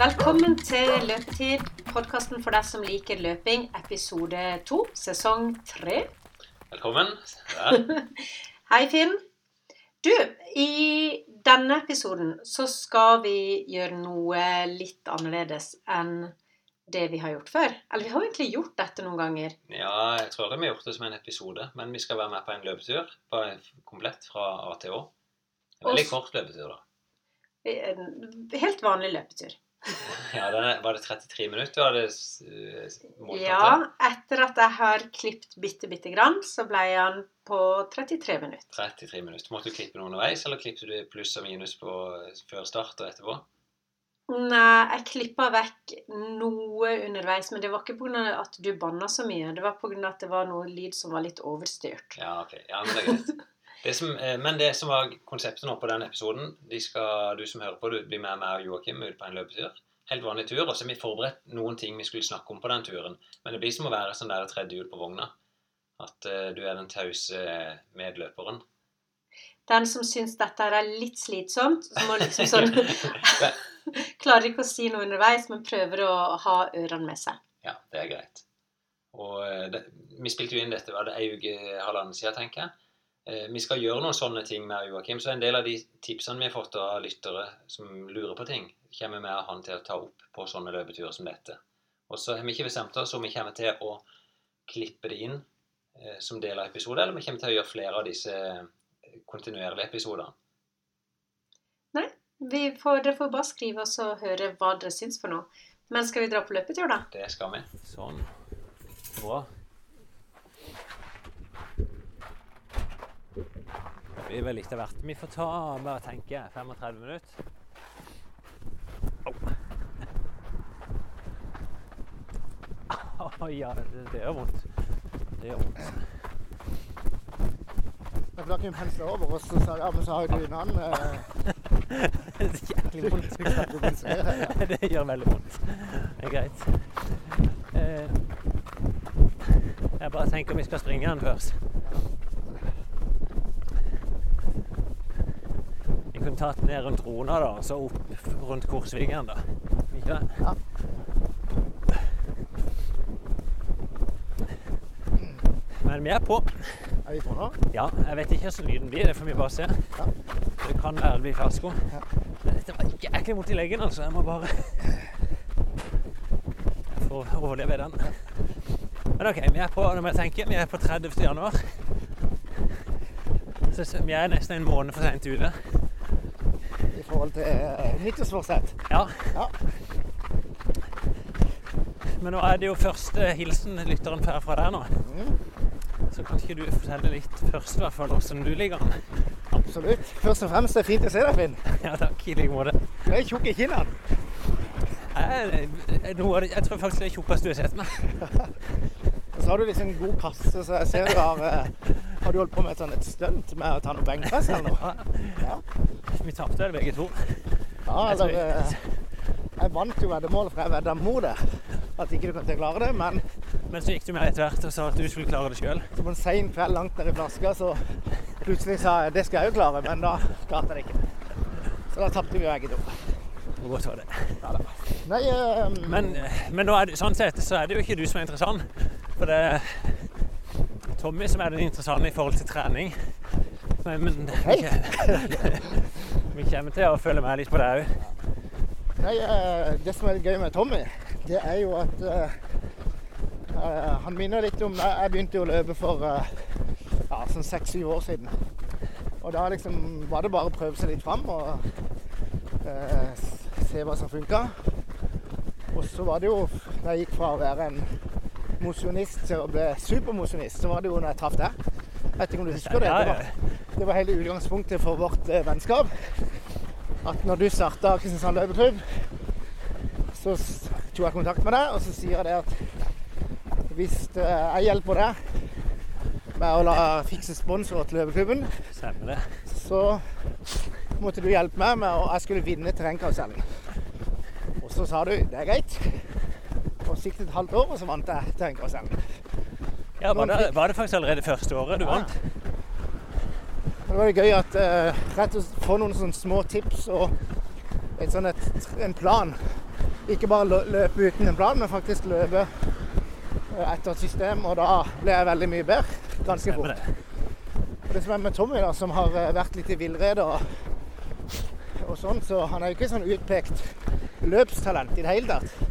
Velkommen til Løpetid, podkasten for deg som liker løping, episode to, sesong tre. Velkommen. Ja. Hei, Finn. Du, i denne episoden så skal vi gjøre noe litt annerledes enn det vi har gjort før. Eller vi har egentlig gjort dette noen ganger. ja, jeg tror det vi har gjort det som en episode, men vi skal være med på en løpetur. På en komplett fra A til Å. En veldig kort løpetur, da. En helt vanlig løpetur. Ja, er, Var det 33 minutter du hadde målt Ja, etter at jeg har klippet bitte, bitte grann, så ble han på 33 minutter. 33 minutter. Måtte du klippe noe underveis, eller klippet du pluss og minus på før start og etterpå? Nei, jeg klippa vekk noe underveis, men det var ikke pga. at du banna så mye. Det var pga. at det var noe lyd som var litt overstyrt. Ja, ok. Ja, men det er greit. Det som, eh, men det som var konseptet nå på den episoden de skal, Du som hører på, du blir med meg og Joakim ut på en løpetur. Helt vanlig tur. Og så har vi forberedt noen ting vi skulle snakke om på den turen. Men det blir som å være sånn der tredje hjul på vogna. At uh, du er den tause medløperen. Den som syns dette er litt slitsomt, som må liksom sånn Klarer ikke å si noe underveis, men prøver å ha ørene med seg. Ja, det er greit. Og eh, det, Vi spilte jo inn dette var det ei uke, halvannen siden, tenker jeg. Eh, Vi skal gjøre noen sånne ting med Joakim. Så en del av de tipsene vi har fått av lyttere som lurer på ting, kommer vi han til å ta opp på sånne løpeturer som dette. Og så har vi ikke bestemt oss om vi kommer til å klippe det inn eh, som del av episoder, eller vi kommer til å gjøre flere av disse eh, kontinuerlige episodene. Vi får, dere får bare skrive oss og høre hva dere syns for noe. Men skal vi dra på løpetur, da? Det skal vi. Sånn. Bra. Blir vel litt av hvert. Vi får ta bare tenke 35 minutter. Au. Å ja, det, det gjør vondt. Det gjør vondt. Da kan vi pensle over, og så sa jeg ja, men så har jo du en annen eh, Det er jæklig vondt. det gjør veldig vondt. Det er greit. Eh, jeg bare tenker vi skal springe den først. Kunne tatt ned rundt Rona da, og så opp rundt Korsvingen. da. Ikke det? Ja. Men vi er på. Er vi på nå? Ja, jeg vet ikke hvordan lyden blir. Det får vi bare se. Ja. Det kan være det blir fiasko. Ja. Men dette var jæklig vondt i leggen, altså. Jeg må bare Jeg får overleve den. Men OK, vi er på nå må jeg tenke, vi er på 30. januar. Så så vi er nesten en måned for sent ute. Eh, nyttårsforsett. Ja. Ja. Men nå er det jo første hilsen lytteren får fra deg nå. Mm, Så kan ikke du fortelle litt først, i hvert fall, hvordan du ligger an? absolutt. Først og fremst det er fint å se deg, Finn. Ja takk, i like måte. Du er tjukk i kinnene. Jeg, jeg, noe av det- jeg tror faktisk det er tjukkest du har sett meg. Så har du liksom en god kasse, så jeg ser du har eh, Har du holdt på med et sånt et stunt med å ta noe benkpress eller noe? Ja. Vi tapte det begge to. ja eller eh, Jeg vant jo veddemålet, for jeg vedda mot det. At ikke du kom til å klare det. Men Men så gikk du med etter hvert og sa at du skulle klare det sjøl. så på en sein kveld langt ned i flaska, så plutselig sa jeg det skal jeg jo klare, men da klarte jeg det ikke. Så da tapte vi jo begge to. Godt var det? Ja, da. Nei, um... Men, men det, sånn sett så er det jo ikke du som er interessant. For det er Tommy som er den interessante i forhold til trening. Men, men Hei. vi kommer til å følge med litt på det òg. Nei, eh, det som er litt gøy med Tommy, det er jo at eh, Han minner litt om Jeg begynte å løpe for eh, ja, sånn seks-syv år siden. Og da liksom var det bare å prøve seg litt fram og uh, se hva som funka. Og så var det jo Da jeg gikk fra å være en mosjonist til å bli supermosjonist, så var det jo når jeg traff deg. Jeg vet ikke om du husker det? Det var, det var hele utgangspunktet for vårt vennskap. At når du starta Kristiansand løpeklubb, så tok jeg kontakt med deg, og så sier jeg det at hvis jeg hjelper deg med å la fikse sponsorer til løpeklubben, så måtte du hjelpe meg med å Jeg skulle vinne terrengkarusellen. Og så sa du det er greit. Og så gikk det et halvt år, og så vant jeg terrengkarusellen. Ja, var det, var det faktisk allerede første året du vant? Ja. Det var jo gøy at eh, rett og slett få noen sånne små tips og et sånn et, en plan ikke bare lø- løpe uten en plan, men faktisk løpe eh, etter et system. Og da ble jeg veldig mye bedre ganske fort. Det som er med Tommy, da, som har eh, vært litt i villrede og, og sånn, så han er jo ikke sånn utpekt løpstalent i det hele tatt.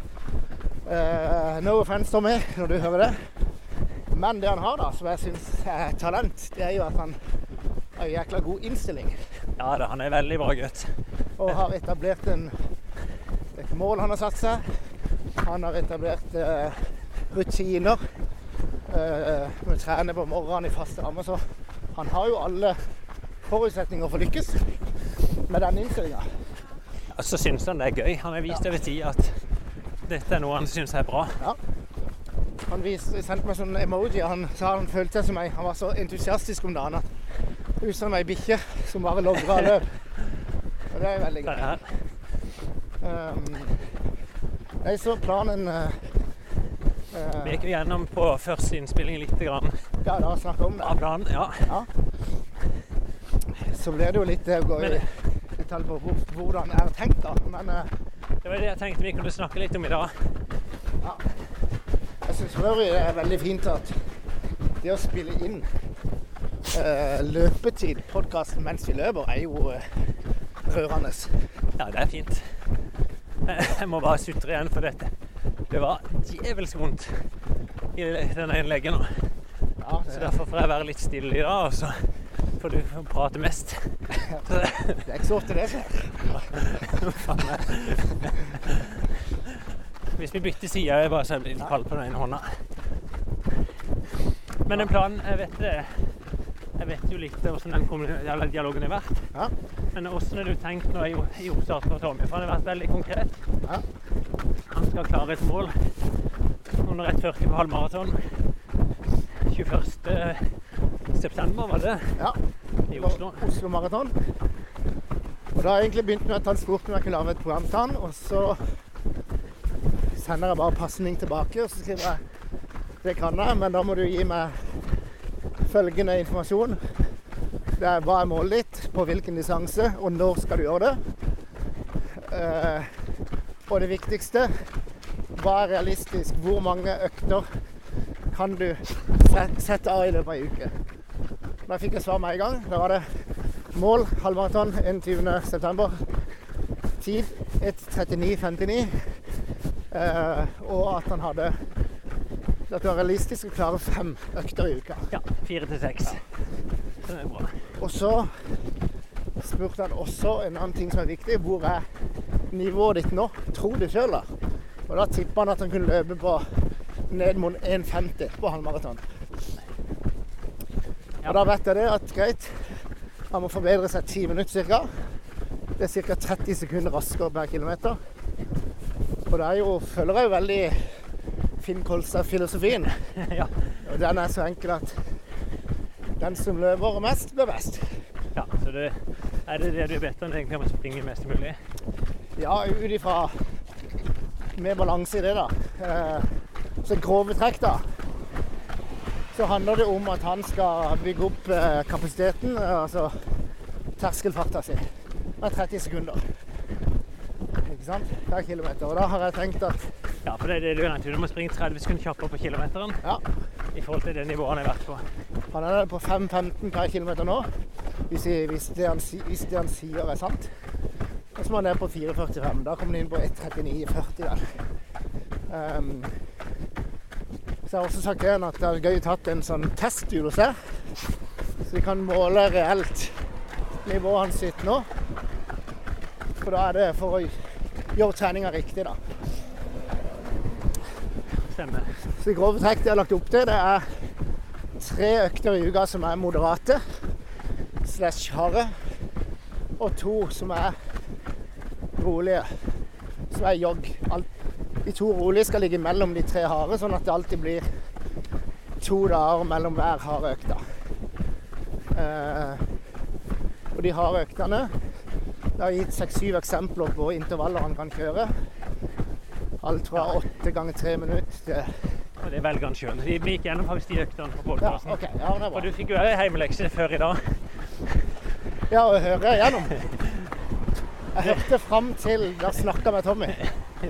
Uh, no offense, Tommy, når du hører det. Men det han har, da, som jeg syns er talent, det er jo at han har jækla god innstilling. Ja da, han er veldig bra gutt. Og har etablert en, et mål han har satt seg. Han har etablert uh, rutiner. Uh, med å på morgenen i faste rammer. Så han har jo alle forutsetninger for å lykkes med den innstillinga. Og så syns han det er gøy. Han har vist over tid at dette er noe han syns er bra. Han viste, sendte meg sånn emoji. Han sa han følte seg som meg. Han var så entusiastisk om dagen at ut som ei bikkje som bare logrer av løp. Og det er veldig gøy. er, Um, nei, så planen eh, eh, vi gikk jo gjennom på første innspilling litt grann Ja, da vi om det. av planen. Ja. Så blir det jo litt det å gå i detalj på hvordan det er tenkt, da. Men uh, Det var det jeg tenkte vi kunne snakke litt om i dag. Ja. jeg syns for øvrig det er veldig fint at det å spille inn eh, løpetid, podkasten mens vi løper, er jo uh, rørende. Ja, det er fint. Jeg må bare sutre igjen for dette. Det var djevelsk vondt i denne innlegget nå. Ja, Så derfor får jeg være litt stille i dag, og så får du prate mest. Så, det er ikke så ofte det skjer. hvis vi bytter side, det bare så jeg blir kald på den ene hånda. Men en plan jeg vet det vet jo litt hvordan den dialogen har vært. Ja. Men hvordan har du tenkt nå i, i oppstart for Tommy? For han har vært veldig konkret. Ja. Han skal klare et mål under 1,40 på halvmaraton. 21. september, var det? ja. I Oslo. Oslo Maraton. Og da har jeg egentlig begynt med at han spurte om jeg kunne lage et program til han, og så sender jeg bare pasning tilbake, og så skriver jeg det kan jeg, men da må du gi meg følgende informasjon. Det er hva er målet ditt, på hvilken distanse, og når skal du gjøre det. Eh, og det viktigste, hva er realistisk? Hvor mange økter kan du sette av i løpet av ei uke? Da fikk jeg svar med en gang. Da var det mål halvmaraton 21.9. Tid 1.39,59. Eh, og at han hadde at det var realistisk å klare fem økter i uka. Ja, fire til seks. Så det er bra. Og så spurte han også en annen ting som er viktig. Hvor er nivået ditt nå? Tro det sjøl, da. Og da tippa han at han kunne løpe på ned mot 1,50 på halvmaraton. Og da vet jeg det at greit, han må forbedre seg 10 minutter ca. Det er ca. 30 sekunder raskere per kilometer. Og det er jo, følger jeg jo veldig Finn Kolstad-filosofien. ja. Og den er så enkel at den som løper mest, blir best. ja, så det, er det det du er bedt om, egentlig om å springe mest mulig? Ja, ut ifra med balanse i det, da. Eh, så grove trekk, da. Så handler det om at han skal bygge opp eh, kapasiteten, altså terskelfarta si, med 30 sekunder. Ikke sant? Per kilometer. Og da har jeg tenkt at Ja, for det er det du nevnte. Du må springe 30 sekunder kjappere på kilometeren ja, i forhold til det nivået han har vært på. Han er på 5,15 per kilometer nå, hvis, det han, sier er sant. Og må han ned på 4,45. Da kommer han inn på 1,39,40 der. Um, så jeg har også sagt til han at det er gøy å tatt en sånn testtur hos deg, så vi kan måle reelt nivået hans sitt nå. For da er det for å gjøre treninga riktig, da. Stemmer. Så i grove trekk det jeg har lagt opp til, det er tre økter i uka som er moderate slash harde, og to som er rolige, som er jogg. De to rolige skal ligge mellom de tre harde, sånn at det alltid blir to dager mellom hver harde økta. Eh, og de harde øktene Det har gitt seks-syv eksempler på intervaller han kan kjøre. Alt fra åtte ganger tre minutter til velger den sjøl. Vi gikk gjennom faktisk de øktene på Ja, podkasten. Ja, det er Og bra. du fikk jo òg heimelekse før i dag. Ja, og hører gjennom. Jeg hørte fram til der snakka med Tommy.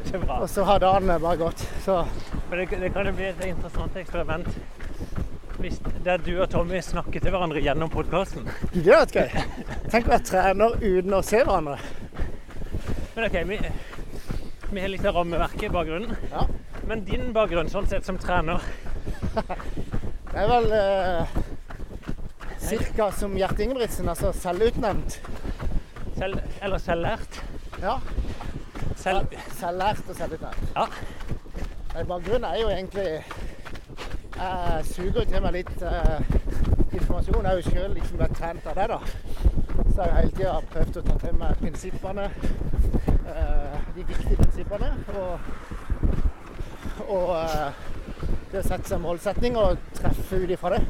Så. Og så har dagen bare gått. Så Men det, det kan jo bli et interessant eksperiment hvis der du og Tommy snakker til hverandre gjennom podkasten. det er vært gøy. Tenk å være trener uten å se hverandre. Men OK, vi, vi har litt av rammeverket i bakgrunnen. Ja. Men din bakgrunn sånn sett som trener Det er vel eh, ca. som Gjert Ingebrigtsen, altså selvutnevnt. selv, Eller selvlært? Ja. Selv, Selvlært og selvutnevnt. ja. Bakgrunnen er jo egentlig Jeg suger til meg litt eh, informasjon. Jeg har jo sjøl liksom vært trent av det, da. Så jeg har hele tida prøvd å ta til meg prinsippene. eh, de viktige prinsippene. Og, og eh, det å sette seg målsetning og treffe ut ifra det.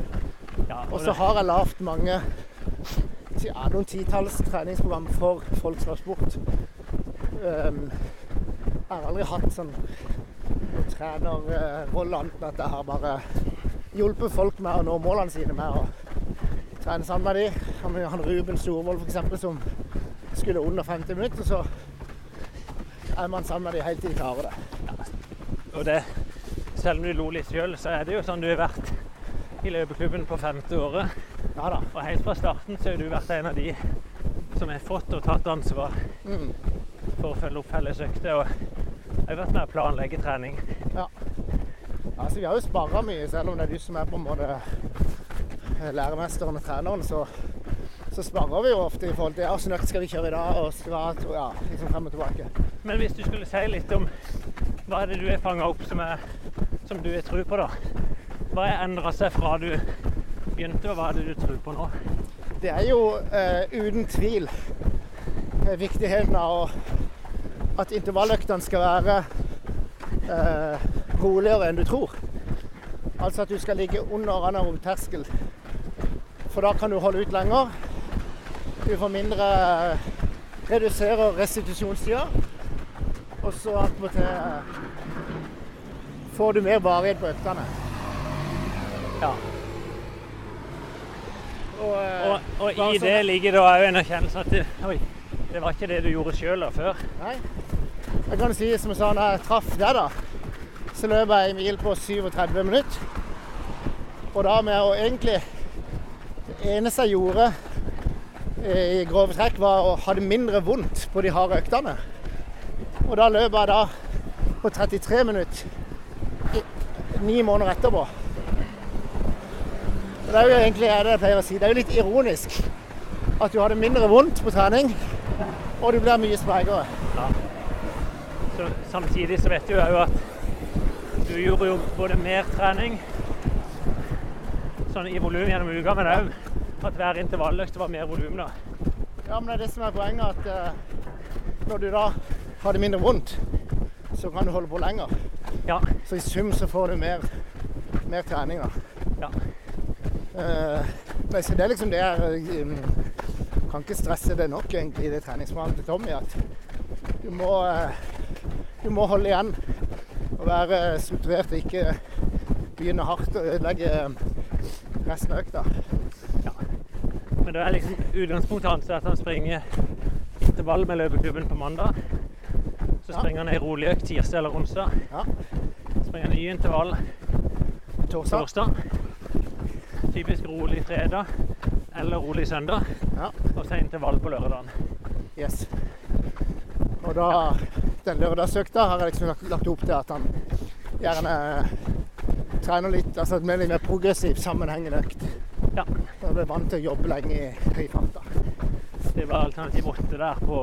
ja Og så har jeg lagd mange ja, noen titalls treningsprogram for folk som har sport. Um, jeg har aldri hatt sånn trenerrolle annet enn at jeg har bare hjulpet folk med å nå målene sine med å trene sammen med dem. Han, han Ruben Storvold f.eks. som skulle under 50 minutter, så er man sammen med dem helt til de klarer det. Og det, selv om du lo litt sjøl, så er det jo sånn du har vært i løpeklubben på femte året. Ja da. Og helt fra starten så har du vært en av de som har fått og tatt ansvar Mm. for å følge opp felles økter. Og jeg har vært med å planlegge trening. Ja. Altså, vi har jo sparra mye, selv om det er du som er på en måte eh, læremesteren og treneren. Så, så sparrer vi jo ofte i forhold til ja, hvordan økt skal vi kjøre i dag, og skal ja, liksom frem og tilbake. Men hvis du skulle si litt om hva er det du har fanga opp som, er, som du har tro på, da? Hva har endra seg fra du begynte, og hva er det du tror på nå? Det er jo eh, uten tvil eh, viktigheten av at intervalløktene skal være eh, roligere enn du tror. Altså at du skal ligge under anaerob terskel. For da kan du holde ut lenger. Du får mindre Reduserer restitusjonstida. Og så attpåtil eh, får du mer varighet på øktene. Ja. Og, eh, Og, og i sånn- det ligger da òg en erkjennelse at det, oi, det var ikke det du gjorde sjøl før. Nei. Jeg kan si som sa når jeg traff deg, da, så løp jeg en mil på 37 minutter. Og da med å egentlig Det eneste jeg gjorde eh, i grove trekk, var å ha det mindre vondt på de harde øktene. Og da løp jeg da på 33 minutter ni måneder etterpå. Og det er jo egentlig det jeg pleier å si. Det er jo litt ironisk at du har det mindre vondt på trening, og du blir mye sprekere. Så, samtidig så vet du jo at du gjorde jo både mer trening sånn i volum gjennom uka, men òg at hver intervalløkt var mer volum. Ja, men det er det som er poenget, at eh, når du da har det mindre vondt, så kan du holde på lenger. Ja. Så i sum så får du mer, mer trening, ja. Uh, men så det er liksom det jeg um, kan ikke stresse det nok egentlig i det treningsprogrammet til Tommy, at du må, uh, du må holde igjen og være strukturert og ikke begynne hardt og ødelegge resten av økta. Men det er liksom utgangspunktet hans at han springer intervall med løpeklubben på mandag. Så springer han ei rolig økt tirsdag eller onsdag. Ja. Springer ny intervall Torsdag. torsdag. Typisk rolig fredag eller rolig søndag. Ja. Og så intervall på lørdagen. Yes. Og da, den lørdagsøkta har jeg liksom lagt, lagt opp til at han gjerne trener litt, altså med litt mer progressiv, sammenhengende økt. Ja. Jeg ble vant til å jobbe lenge i høy fart. da. Det var alternativ åtte der på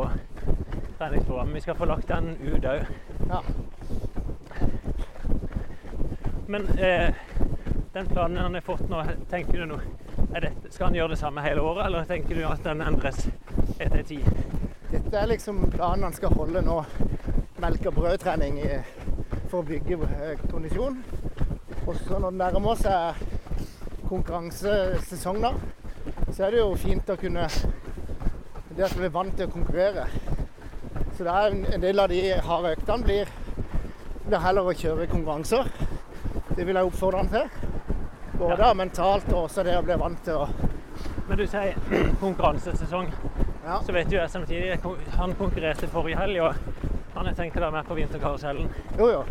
treningsprogrammet. Vi skal få lagt den ut òg. Ja. Men eh, den planen han har fått nå, tenker du nå er det, Skal han gjøre det samme hele året, eller tenker du at den endres etter tid? Dette er liksom planen han skal holde nå. Melk- og brødtrening i, for å bygge eh, kondisjon. Og så når det nærmer seg konkurransesesong, da, så er det jo fint å kunne Det at vi er vant til å konkurrere. Så det er en del av de harde øktene blir, blir heller å kjøre konkurranser. Det vil jeg oppfordre han til. Både mentalt og også det å bli vant til å Men du sier konkurransesesong. Ja. Så vet jo jeg samtidig Han konkurrerte forrige helg, og Han har tenkt å være med på vinterkarusellen. Jo, jo.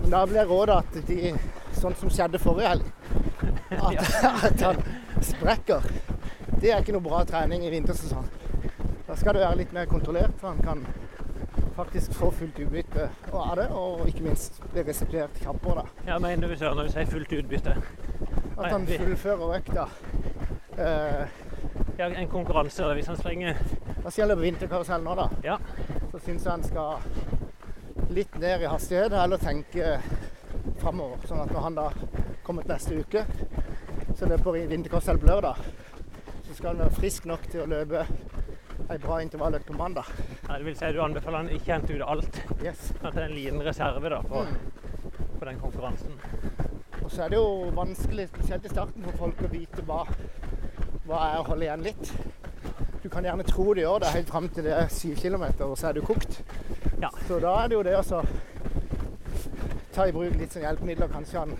Men da blir rådet at de Sånn som skjedde forrige helg. At, at han sprekker. Det er ikke noe bra trening i vintersesong. Da skal det være litt mer kontrollert, så han kan faktisk få fullt utbytte av det, og ikke minst bli resipert kjappere. da. Ja, mener du Søren, når du sier fullt utbytte? At han fullfører økta. Eh, Ja, en konkurranse, da, hvis han skal jeg løpe vinterkarusell nå, da? Ja. Så syns jeg han skal litt ned i hastighet, eller tenke framover. Sånn at når han da kommer til neste uke, så løper vinterkarusell på lørdag, så skal han være frisk nok til å løpe ei bra intervalløkt på mandag. ja, Det vil si du anbefaler han ikke hente ut alt. Yes. At det er en liten reserve da, på, Mm. på den konkurransen. Og så er det jo vanskelig, spesielt i starten, for folk å vite hva, hva er å holde igjen litt. Du kan gjerne tro du gjør det helt fram til det er syv kilometer, og så er du kokt. Ja. Så da er det jo det å ta i bruk litt sånn hjelpemidler. Kanskje han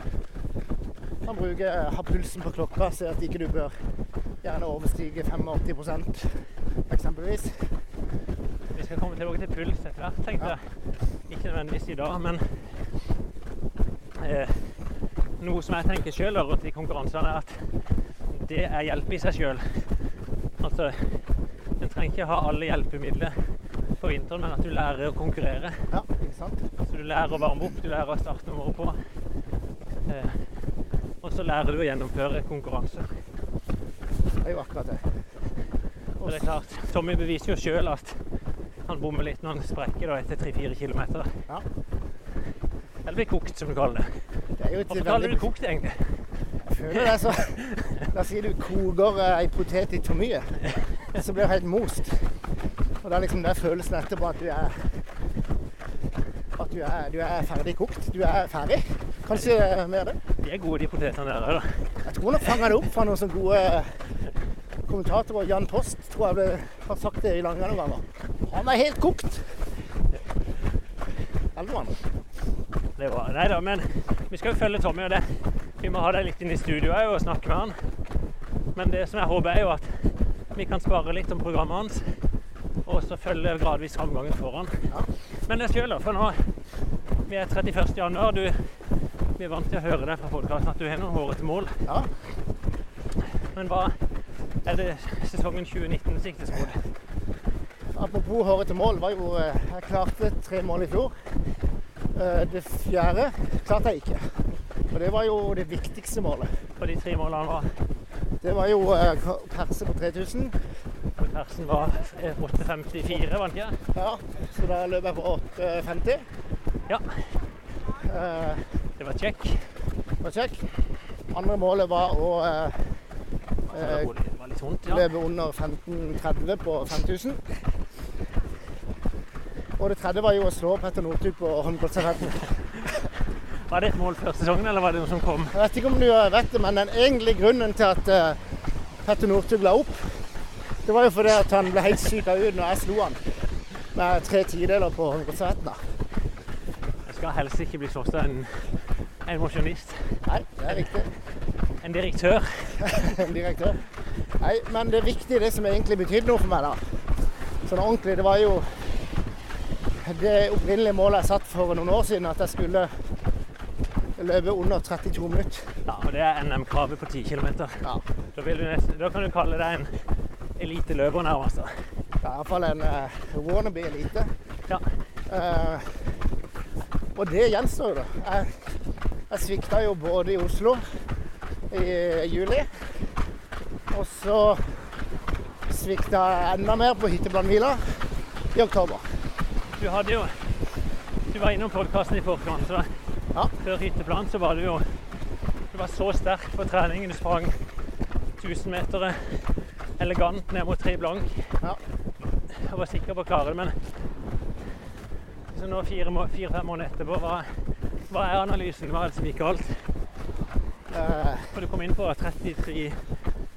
kan bruke, ha pulsen på klokka, se at ikke du bør gjerne overstige 85 eksempelvis. Vi skal komme tilbake til puls etter hvert, tenkte Ja. jeg. Ikke nødvendigvis i dag, men eh, noe som jeg tenker sjøl rundt de konkurransene, er at det er hjelp i seg sjøl. Altså, en trenger ikke ha alle hjelpemidler på vinteren, men at du lærer å konkurrere. Ja, ikke sant? Så du lærer å varme opp, du lærer å starte nummeret på. Eh, og så lærer du å gjennomføre konkurranser. Det er jo akkurat det. Og det er klart, Tommy beviser jo sjøl at han bommer litt når han sprekker da, etter 3-4 km. Ja. Eller blir kokt, som du kaller det. Det Hvorfor kaller du det kokt, egentlig? Jeg føler det er så La oss si du koker eh, ei potet litt for mye, så blir det helt most. Og det er liksom den følelsen etterpå at du er at du er, du er ferdig kokt. Du er ferdig. Kanskje mer det. De er gode, de potetene der. da. Jeg tror nok fanger det opp fra noen sånne gode kommentatorer. Jan Post tror jeg ble, har sagt det i Langeland noen ganger. Han er helt kokt! Elvemann. Det var, nei da, men vi skal jo følge Tommy og det. Vi må ha deg litt inn i studio og snakke med han. Men det som jeg håper er jo at vi kan spare litt om programmet hans, og så følge gradvis framgangen foran. Ja. Men det sjøl, da, for nå Vi er 31. januar. Du, vi er vant til å høre deg fra podkasten at du har noen hårete mål. Ja. Men hva er det sesongen 2019 siktes mot? Apropos hårete mål, var jo eh, Jeg klarte tre mål i fjor. Eh, Det fjerde klarte jeg ikke. Og det var jo det viktigste målet. For de tre målene var Det var jo eh, perse på 3000. Og Persen var eh, 8,54, var den ikke? Ja, så da løp jeg på 8,50. Ja. Det var kjekk. Det var kjekk. Andre målet var å eh, eh, vondt, ja. løpe under 15,30 på 5000. Og det tredje var jo å slå Petter Northug på håndballstafetten. Var det et mål før sesongen, eller var det noe som kom? Jeg vet ikke om du vet det, men den egentlige grunnen til at eh, Petter Northug la opp, det var jo fordi at han ble helt syk av ut når jeg slo han med tre tideler på håndballstafetten. Jeg skal helst ikke bli slått av en, en mosjonist. Nei, det er riktig. En direktør. en direktør. Nei, men det viktige, det som egentlig betydde noe for meg da, sånn ordentlig, det var jo det opprinnelige målet jeg satt for noen år siden, at jeg skulle løpe under 32 minutter. Ja, og det er NM-kravet på 10 km. Ja, Da, da kan du kalle deg en eliteløper nærmest. da. det er iallfall en uh, wannabe elite. Ja. Uh, og det gjenstår jo, da. Jeg, jeg svikta jo både i Oslo i juli, og så svikta jeg enda mer på hytteplanhvila i oktober. Du hadde jo Du var innom podkasten i forkant. så Ja. Før hytteplan så var du jo Du var så sterk på treningen. Du sprang 1000-metere elegant ned mot tre blank. Ja. Jeg var sikker på å klare det, men så nå fire-fem fire, måneder etterpå, hva, hva er analysen? Hva er det som gikk galt? Uh, For du kom inn på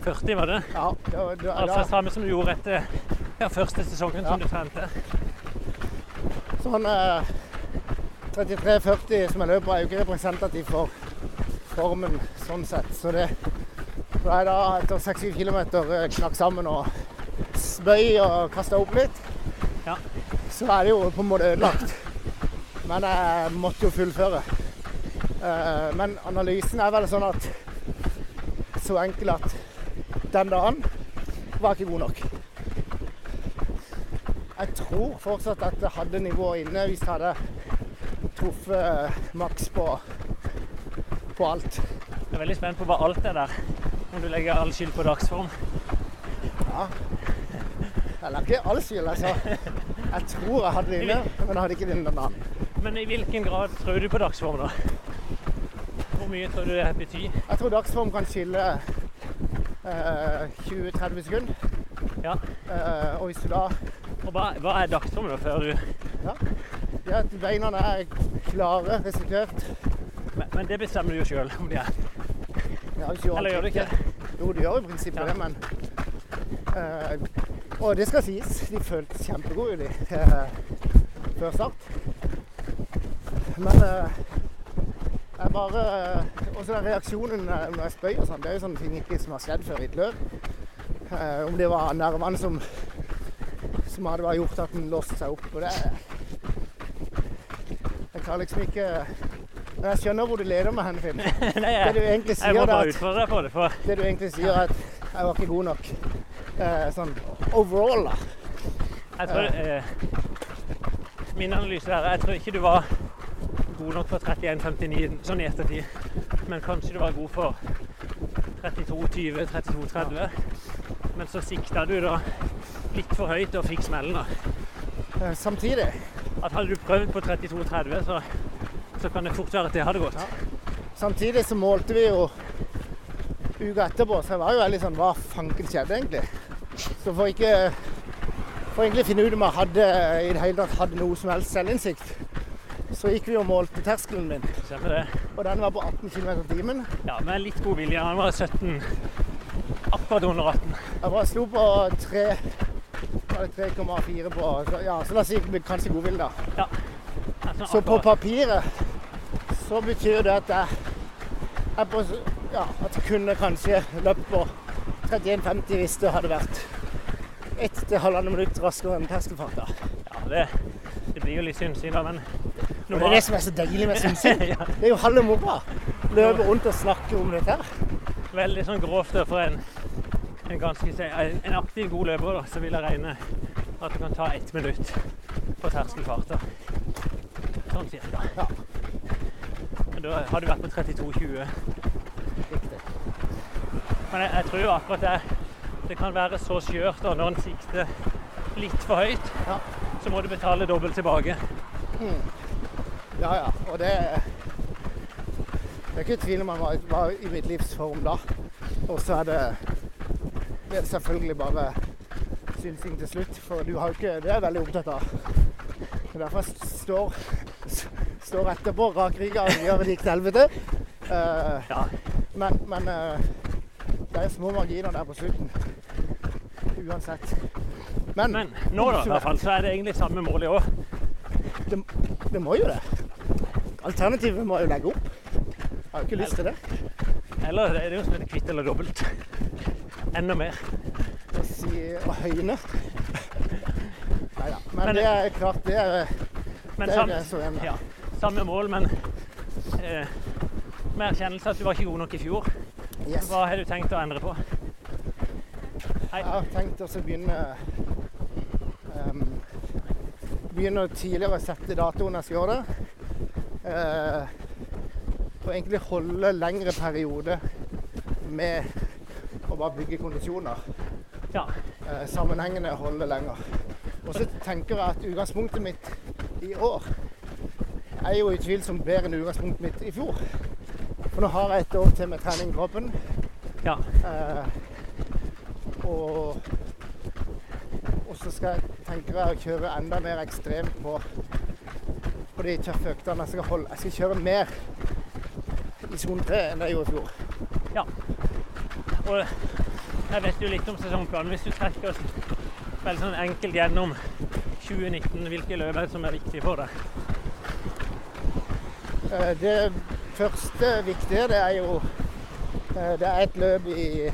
33,40, var det? ja, det var det. Altså da, samme som du gjorde etter ja, første sesongen som du trente. sånn eh, 33-40 som jeg løper, er jo ikke representativ for formen sånn sett. Så det da jeg da etter 6-7 km knakk sammen og spøy og kasta opp litt, Ja. så er det jo på en måte ødelagt. Men jeg måtte jo fullføre. Eh, men analysen er vel sånn at så enkel at den dagen var ikke god nok. Jeg tror fortsatt at det hadde nivået inne hvis jeg hadde truffet maks på, på alt. Jeg er veldig spent på hva alt er der. Om du legger all skyld på dagsform. Ja. Jeg legger ikke all skyld, altså. Jeg tror jeg hadde det inne, men jeg hadde ikke det inne den dagen. Men i hvilken grad tror du på dagsform, da? Hvor mye tror du det betyr? Jeg tror dagsform kan skille eh, 20-30 sekunder. Ja. Eh, og hvis du da Og hva, hva er dagsformen da, før du Det er at beina er klare, restituert men, men det bestemmer du jo sjøl om de er. ja, du Eller gjør du ikke? Jo, du gjør i prinsippet Ja. det, men eh, Og det skal sies, de føltes kjempegode de, eh, før start. Men eh, jeg bare Også den reaksjonen eh, når jeg spøyer og sånn, det er jo sånne ting ikke som har skjedd før i et løp. Eh, om det var nervene som, som hadde gjort at den låste seg opp. Og det Jeg klarer liksom ikke Men jeg skjønner hvor du leder meg hen, Finn. Nei, Det du egentlig egentlig jeg sier, må bare utfordre deg på det. For det du egentlig sier, er at jeg var ikke god nok. Eh, sånn overall, da. jeg tror eh, Min analyse er Jeg tror ikke du var god nok for 31,59 sånn i ettertid. Men kanskje du var god for 32,20, 32,30. Men så sikta du da litt for høyt og fikk smellen. da. Eh, samtidig At hadde du prøvd på 32,30, så, så kan det fort være at det hadde gått. Samtidig så målte vi jo uka etterpå, så jeg var jo veldig sånn Hva fanken skjedde egentlig? Så for ikke For egentlig finne ut om jeg hadde i det hele tatt hadde noe som helst selvinnsikt, så gikk vi og målte terskelen min, Stemmer det? Og den var på 18 km i timen. Ja, med litt god vilje. Den var 17 Akkurat under 18. Jeg bare slo på 3 var det 3,4 på så, Ja, så la oss si kanskje godvilje, da. Ja. Så på papiret så betyr det at jeg jeg, på Ja, at jeg kunne kanskje løpt på 31,50 hvis det hadde vært ett til halvannet minutt raskere enn terskelfart. Ja, det, det blir jo litt synd, men det er det som er så deilig med synsing. Det er jo halve moroa. Løpe rundt og snakke om dette her. Veldig sånn grovt da, for en, en ganske en, aktiv god løper, da, så vil jeg regne at du kan ta ett minutt på terskelfarten. Sånn cirka. Ja. Men Da har du vært på 32,20. Riktig. Men jeg, jeg tror jo akkurat det, det kan være så skjørt da, når en sikter litt for høyt, Ja. så må du betale dobbelt tilbake. Ja ja. Og det Det er ikke tvil om han var, var i mitt livs form da. Og så er det, det er selvfølgelig bare synsing til slutt, for du har jo ikke Det er jeg veldig opptatt av. Er derfor står, står etterpå rakrygga og gjør det gikk til helvete. Uh, Ja, men men uh, det er små marginer der på slutten. Uansett. Men, Men nå da, i hvert fall, så er det egentlig samme mål i år. det, det må jo det. Alternativet må jo legge opp. Jeg har jo ikke lyst til det. Eller det er jo som heter kvitt eller dobbelt. Enda mer. Å si å høyne. Neida. Men, Men- det er klart, det er, Men det er sam, det så enig. ja, samme mål, men eh, med erkjennelse at du var ikke god nok i fjor. Yes. Hva har du tenkt å endre på? Hei. Jeg har tenkt å begynne um, Begynne tidligere å sette datoen jeg skal gjøre det. Eh, og egentlig holde lengre perioder med å bare bygge kondisjoner. Ja, eh, sammenhengende holde lenger. Og så tenker jeg at utgangspunktet mitt i år er jo utvilsomt bedre enn utgangspunktet mitt i fjor. For nå har jeg et år til med trening i kroppen. ja. Eh, og, og så skal jeg, tenker jeg å kjøre enda mer ekstremt på, på de tøffe øktene. Jeg skal, holde, jeg skal kjøre mer i sone 3 enn jeg gjorde i fjor. ja. Og jeg vet jo litt om sesongplanen. Hvis du trekker oss veldig sånn enkelt gjennom 2019, hvilke løp som er viktige for deg? Eh, Det første viktige, det er jo eh, Det er et løp i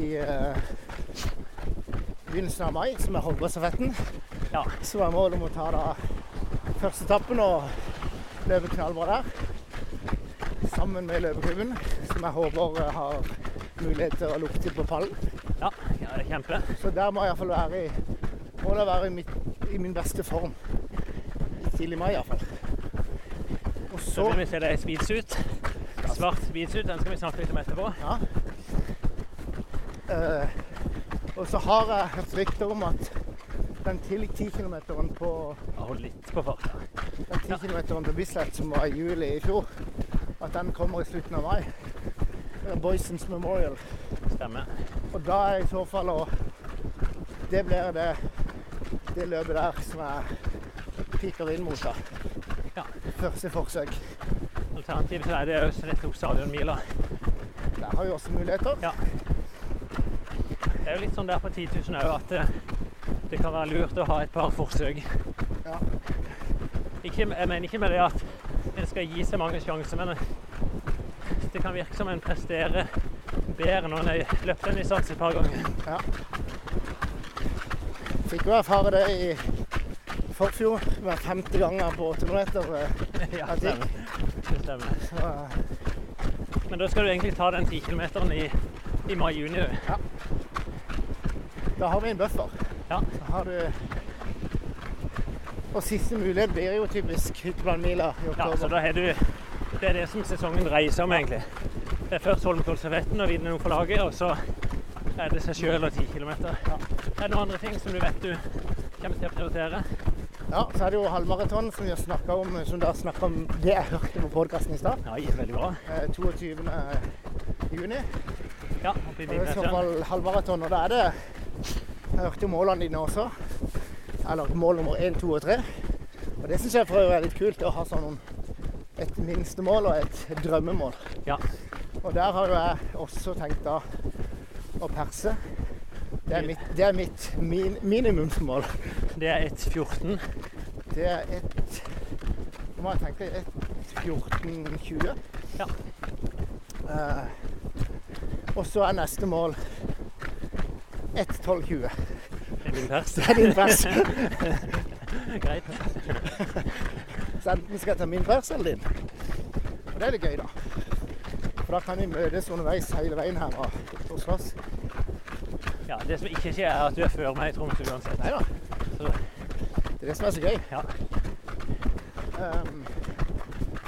i eh, begynnelsen av mai, som er Hoggerstafetten. Ja. Så er målet om å ta da første etappen og løpe knallbra der. Sammen med løpeklubben, som jeg håper eh, har mulighet til å lukte på pallen. Ja, ja det er kjempe. Så der må jeg iallfall være i må da være i, mitt, i min beste form. Tidlig mai iallfall. Og Så så vil vi se deg i speedsuit. Svart speedsuit, den skal vi snakke litt om etterpå. Ja. Uh, og så har jeg hørt rykter om at den 10 km på Ja, litt på farta. den 10 km på Bislett som var i juli i fjor, at den kommer i slutten av mai. Boysons Memorial. Stemmer. Og da er i så fall å Det blir det, det løpet der som jeg piker inn mot. da. Ja. Første forsøk. Alternativet så er det rett opp stadionmila. Der har vi også muligheter. Ja. Det er jo litt sånn der på 10 000 òg at eh, det kan være lurt å ha et par forsøk. Ja. Ikke, jeg mener ikke med det at en skal gi seg mange sjanser, men det kan virke som en presterer bedre når en har løpt en distanse et par ganger. Ja. Fikk jo erfare det i forfjor med 50 ganger på 800 meter. eh, Ja, Ja, stemmer. Det stemmer. Så, eh, Men da skal du egentlig ta den 10 km i, i mai-juni. Ja. da har vi en buffer. Ja. Så har du Og siste mulighet blir jo typisk Hyttebrannmila i ja, så oktober. da har du Det er det som sesongen dreier seg om, egentlig. Det er først Holmenkollservetten og vinne noe for laget, og så er det seg sjøl og 10 km. Er det noen andre ting som du vet du kommer til å prioritere? Ja, så er det jo halvmaraton som vi har snakka om, som dere snakka om det jeg hørte på podkasten i stad. Ja, veldig bra. Eh, 22. juni. Ja, oppe i er i så fall halvmaraton. Og da er det Jeg hørte målene dine også. Eller mål nummer én, to og tre. Og det syns jeg for øvrig er litt kult å ha sånn et minstemål og et drømmemål. Ja. Og der har jeg også tenkt da å perse. Det er mitt, det er mitt min, minimumsmål. Det er 1,14? Det er 1 Nå må jeg tenke 1,14,20. Ja. Eh, og så er neste mål et 12-20. Det er din pers. Det er din pers. Greit. Så enten skal jeg ta min pers eller din. Og det er litt gøy, da. For da kan vi møtes underveis hele veien her og, og slåss. Ja, det som ikke skjer, er at du er før meg i Tromsø uansett. Nei da. Det er det som er så gøy. ja. Um,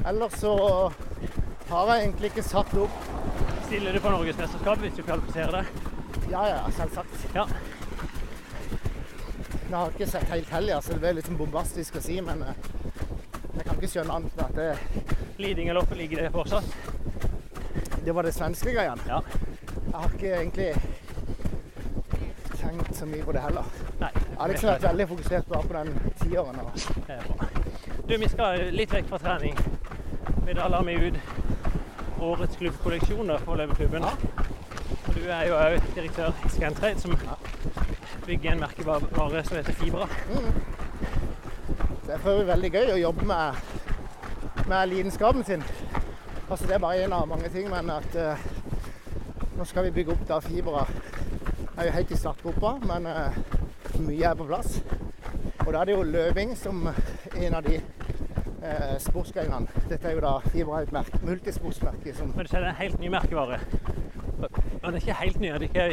ellers så har jeg egentlig ikke satt opp Stiller du på Norgesmesterskap hvis du kvalifiserer deg? Ja, ja, selvsagt. Ja. Jeg har ikke sett helt heller, så det blir litt sånn bombastisk å si, men eh, jeg kan ikke skjønne annet enn at det, Lidingøloppet ligger det fortsatt? det var det svenske greiene. Ja. Jeg har ikke egentlig tenkt så mye på det heller. Nei. Jeg har liksom vært veldig fokusert bare på den tiåren. er. Du, vi skal litt vekk fra trening. Vi da lar vi ut årets klubbkolleksjoner for løpeklubben. Ja. Du er jo òg direktør i Scantrade, som bygger en merkevare som heter Fibra. Det er for veldig gøy å jobbe med, med lidenskapen sin. Altså, det er bare en av mange ting, men at uh, nå skal vi bygge opp da Fibra. Jeg er jo helt i startgropa, men uh, mye er på plass. Og da er det jo løping som en av de uh, sportsgrenene. Dette er jo da Fibra er et multisportsmerke som Men du er det en helt ny merkevare. Og det er ikke helt nye. har ikke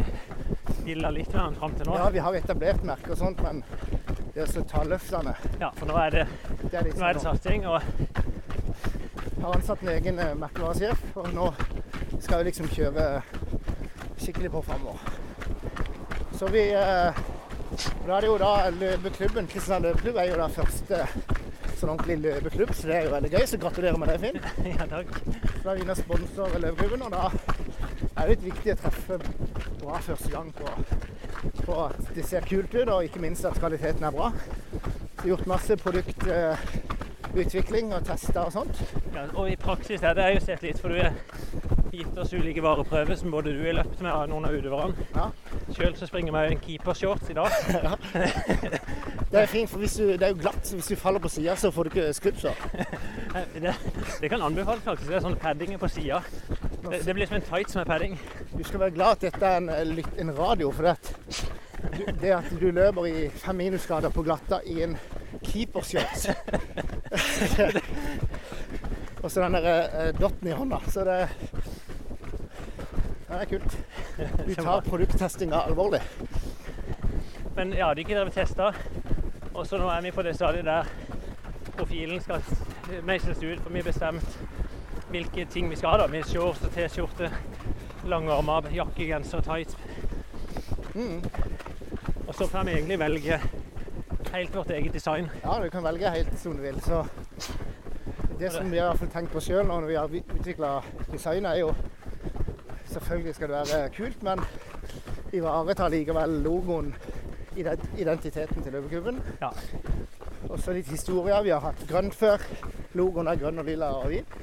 litt med den fram til nå. Ja, vi har etablert merker og sånt, men det å så ta løftene, Ja, for nå er det, det er nå er det liksom satsing. Og Jeg har ansatt en egen eh, merkevaresjef, og nå skal vi liksom kjøre skikkelig på framover. Så vi eh, Da er det jo da løpeklubben, Kristiansand løpeklubb er jo da første sånn ordentlig løpeklubb, så det er jo veldig gøy. Så gratulerer med det, Finn. ja, takk. Så da er vi inne og sponser løpeklubben, og da er det litt viktig å treffe bra første gang på, på at det ser kult ut, og ikke minst at kvaliteten er bra. Så har gjort masse produktutvikling og tester og sånt. Ja, og i praksis er det jeg jo sett litt, for du har gitt oss ulike vareprøver som både du har løpt med og noen av utøverne. Ja. Sjøl så springer vi en keepershorts i dag. Det er fint, for du, det er jo glatt, så hvis du faller på sida, så får du ikke skrubbsår. Det, det kan anbefales faktisk. Det er sånn paddinger på sida. Det, det blir som en tights med padding. Du skal være glad at dette er en, en radio, for det det at du løper i fem minusgrader på glatta i en keepershorts. og så den der eh, dotten i hånda. Så det, det er kult. Du tar produkttestinga alvorlig. Men ja, de ikke vi teste. Og så nå er vi på det stadiet der profilen skal meisles ut. For vi har bestemt hvilke ting vi skal ha. da. Med shorts og T-skjorte, langarmer, jakke, genser, tights. Mm. Og så får vi egentlig velge helt vårt eget design. Ja, du kan velge helt som du vil. Så det som vi har tenkt på sjøl når vi har utvikla designet, er jo Selvfølgelig skal det være kult, men ivareta likevel logoen, identiteten til løpeklubben. Ja. Og så litt historie. Vi har hatt grønt før. Logoen er grønn og lilla og hvit.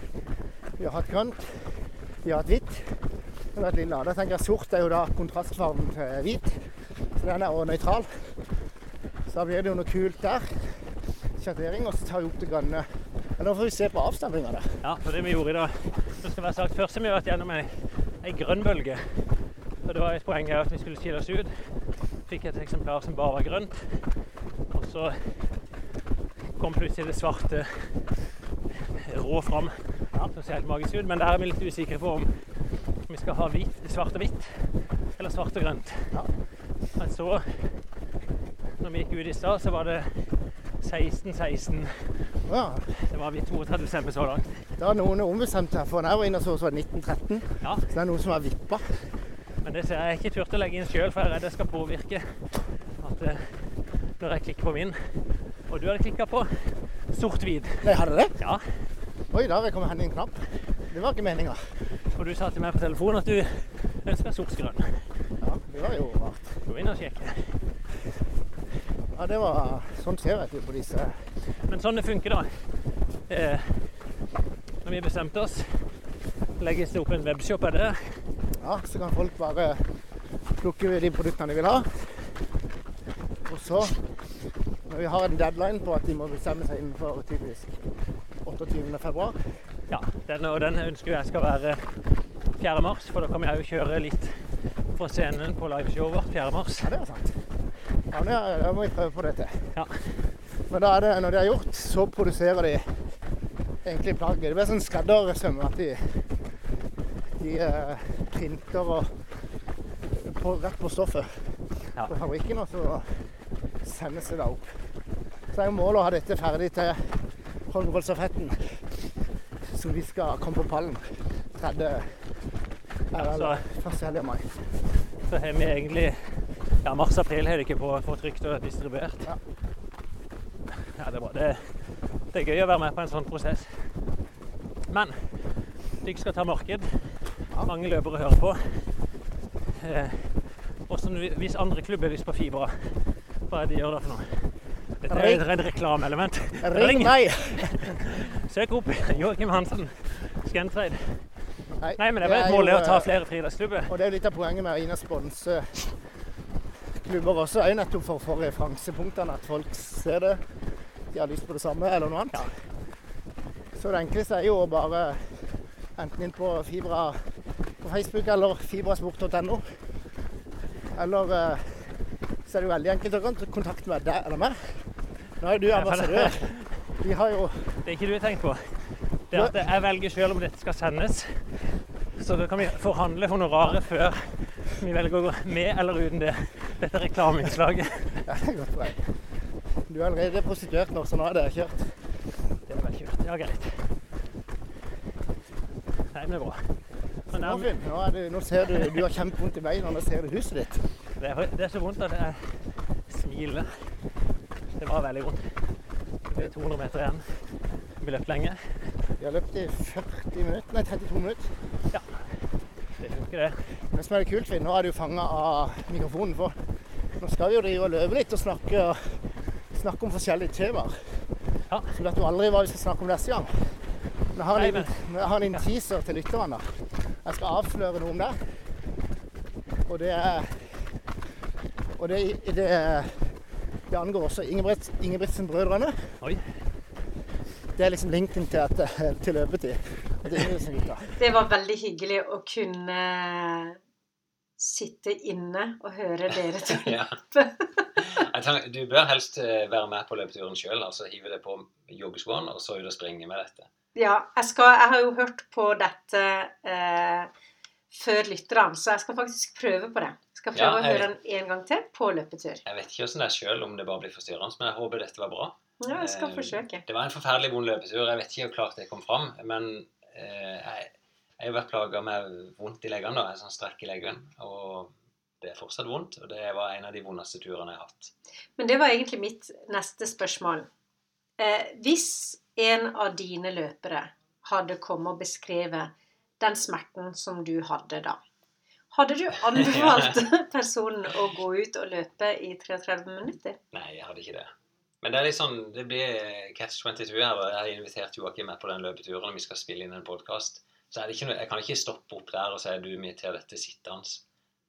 Vi har hatt grønt. Vi har hatt hvitt. Og det lilla. Da tenker jeg Sort er jo da kontrastfargen til hvit. Så den er også nøytral. Så da blir det jo noe kult der. Sjattering. Og så tar vi opp det grønne. Men nå får vi se på avstemninga der. Ja, for det vi gjorde i dag så skal være sagt først har vi vært gjennom ei, ei grønn bølge. Og det var et poeng her at vi skulle skille oss ut. Fikk et eksemplar som bare var grønt. Og så kom plutselig det svarte rå fram. Ser helt magisk ut. Men der er vi litt usikre på om vi skal ha hvit, svart og hvitt eller svart og grønt. Ja. Men så, når vi gikk ut i stad, så var det 16-16. Ja, Det var vi 32 stemmer så langt. Det er noen ombestemte her. For når jeg var inne og så, så var det 1913. Ja, Så det er noen som har vippa. Men det ser jeg ikke turt å legge inn sjøl, for jeg er redd det skal påvirke at eh, når jeg klikker på min Og du hadde klikka på sort-hvit. Jeg hadde det? Ja. Oi, der kom hen en knapp. Det var ikke meninga. Og du sa til meg på telefonen at du ønska sort-grønn. Ja, det var jo rart. Gå inn og sjekke. Ja, det var Sånn ser jeg på disse Men sånn det funker, da. Eh, når vi bestemte oss, legges det opp en webshop av det. Ja, så kan folk bare plukke de produktene de vil ha. Og så, når vi har en deadline på at de må bestemme seg innenfor tydeligvis 28. februar Ja, den, og den ønsker jeg skal være 4. mars, for da kan vi òg kjøre litt fra scenen på liveshowet vårt 4. mars. Ja, det er sant. Ja, men jeg, Da må vi prøve på det til. Ja. Men da er det, når det er gjort, så produserer de egentlig plagget. Det blir sånn skreddersøm at de, de eh, printer og på, rett på stoffet Ja. på fabrikken, og så sendes det da opp. Så jo målet å ha dette ferdig til Holmenkollstafetten, Så vi skal komme på pallen 3. eller så- 1. helg i mai. Så har vi egentlig Ja, mars-april har det ikke på, på trykt og distribuert. Ja. Ja, det er. Det, det er gøy å være med på en sånn prosess. Men dere skal ta marked. Ja. Mange løpere hører på. Eh, også hvis andre klubber har lyst på fibra, hva er det de gjør da for noe? Dette er Ring. et, et reklameelement. Ring meg! Søk opp Joakim Hansen, Skentreid. Nei, Nei, men det er bare et mål å ta eh, flere friidrettsklubber. Og det er jo litt av poenget med å inn og sponse klubber også, er jo nettopp for få referansepunktene, at folk ser det, de har lyst på det samme, eller noe annet. Så det enkleste er jo å bare enten inn på Fibra på Facebook eller fibrasport.no. Eller eh, så er det jo veldig enkelt å kon- kontakte med deg eller meg. Nå er jo du er for det- ambassadør. Vi har jo Det er ikke du jeg tenkt på. Det er at jeg velger selv om dette skal sendes. Så da kan vi forhandle honoraret før vi velger å gå med eller uten det. Dette reklameinnslaget. Ja, det er godt poeng. Du er allerede prostituert nå, så nå er det kjørt. Det er vel kjørt. Ja, greit. Nei, men det er bra. Men Nå, nå, er det, nå ser du du har kjempevondt i beina, nå ser du huset ditt. det, er, det er så vondt at jeg smiler. Det var veldig vondt. Det er 200 meter igjen. Vi løp lenge. Vi har løpt i 40 minutter, nei 32 minutter. Det funker, det. Det som er det kult, Finn, nå er du fanga av mikrofonen. For nå skal vi jo drive og løpe litt og snakke, snakke om forskjellige temaer. Ja. Så vet du aldri hva vi skal snakke om neste gang. Men jeg har en liten, jeg har en liten teaser til lytterne. Jeg skal avsløre noe om det. Og det er Og det, det, det angår også Ingebrigt, Ingebrigtsen-brødrene. Oi. Det er liksom linken til, at, til løpetid. Det var veldig hyggelig å kunne sitte inne og høre dere to ja. løpe. Jeg tenker, du bør helst eh, være med på løpeturen sjøl. Altså hive deg på joggeskoene og så ut og springe med dette. Ja, jeg, skal, jeg har jo hørt på dette eh, før lytterne, så jeg skal faktisk prøve på det. Skal prøve Ja, å høre den en gang til på løpetur. Jeg vet ikke åssen det er sjøl, om det bare blir forstyrrende, men jeg håper dette var bra. Ja, jeg skal Eh, forsøke. Det var en forferdelig vond løpetur. Jeg vet ikke hvor klart det kom fram. Men eh, jeg, jeg har vært plaga med vondt i leggene, da, en sånn strekk i leggen. Og det er fortsatt vondt. Og det var en av de vondeste turene jeg har hatt. Men det var egentlig mitt neste spørsmål. Eh, hvis en av dine løpere hadde kommet og beskrevet den smerten som du hadde da, hadde du anbefalt personen å gå ut og løpe i 33 minutter? Nei, jeg hadde ikke det. Men det er litt sånn, det blir Catch 22 her. Jeg har invitert Joakim med på den løpeturen, og vi skal spille inn en podkast. Så noe, jeg kan ikke stoppe opp der og si du inviterer dette sittende.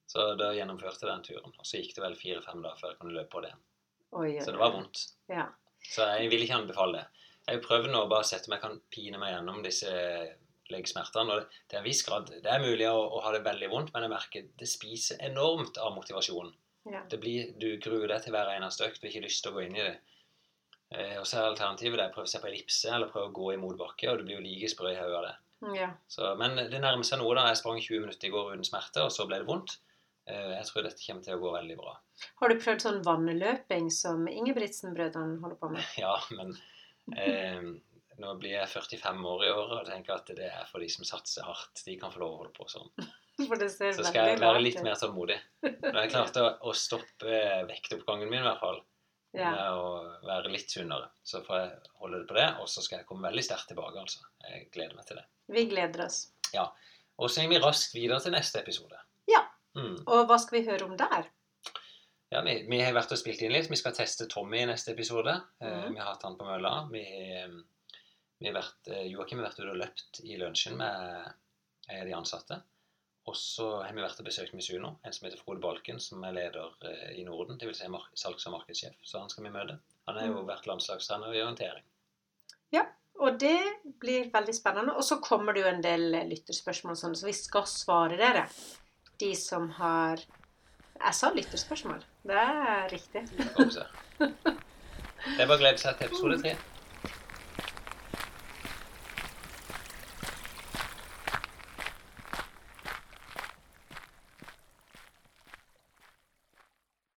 Så da gjennomførte jeg den turen. Og så gikk det vel fire-fem dager før jeg kunne løpe på det. igjen. Oi, Så det var vondt. Ja. Så jeg vil ikke anbefale det. Jeg har prøvd nå å bare sette om jeg kan pine meg gjennom disse leggsmertene. Og det, til en viss grad Det er mulig å, å ha det veldig vondt, men jeg merker det spiser enormt av motivasjonen. Ja. Det blir, du gruer deg til hver eneste økt har ikke lyst til å gå inn i det. Eh, og så er alternativet det er å prøve seg på ellipse eller prøve å gå i motbakke, og du blir jo like sprø i hodet av det. ja. Så, men det nærmer seg noe. da. Jeg sprang 20 minutter i går uten smerte, og så ble det vondt. Eh, jeg tror dette kommer til å gå veldig bra. Har du prøvd sånn vannløping som Ingebrigtsen-brødrene holder på med? Ja, men eh, nå blir jeg 45 år i år, og tenker at det er for de som satser hardt. De kan få lov å holde på sånn. For det ser Så skal jeg være litt mer tålmodig. Nå har jeg klart å, å stoppe vektoppgangen min, i hvert fall. Ja. Med å være litt sunnere. Så får jeg holde det på det, og så skal jeg komme veldig sterkt tilbake, altså. Jeg gleder meg til det. Vi gleder oss. Ja. Og så går vi raskt videre til neste episode. Ja. Mm. Og hva skal vi høre om der? Ja, vi, vi har vært og spilt inn litt. Vi skal teste Tommy i neste episode. Mm. Vi har hatt han på mølla. Vi, har- vi har vært, eh, Joakim har vært ute og løpt i lunsjen med eh, de ansatte. Og så har vi vært og besøkt Misuno, en som heter Frode Balken, som er leder eh, i Norden. Dvs. Si mark salgs- og markedssjef. Så han skal vi møte. Han har jo Mhm. vært landslagstrener i orientering. Og det blir veldig spennende. Og så kommer det jo en del lytterspørsmål, og sånn, så vi skal svare dere. De som har Jeg sa lytterspørsmål. Det er riktig. Det er bare å glede seg til episode tre.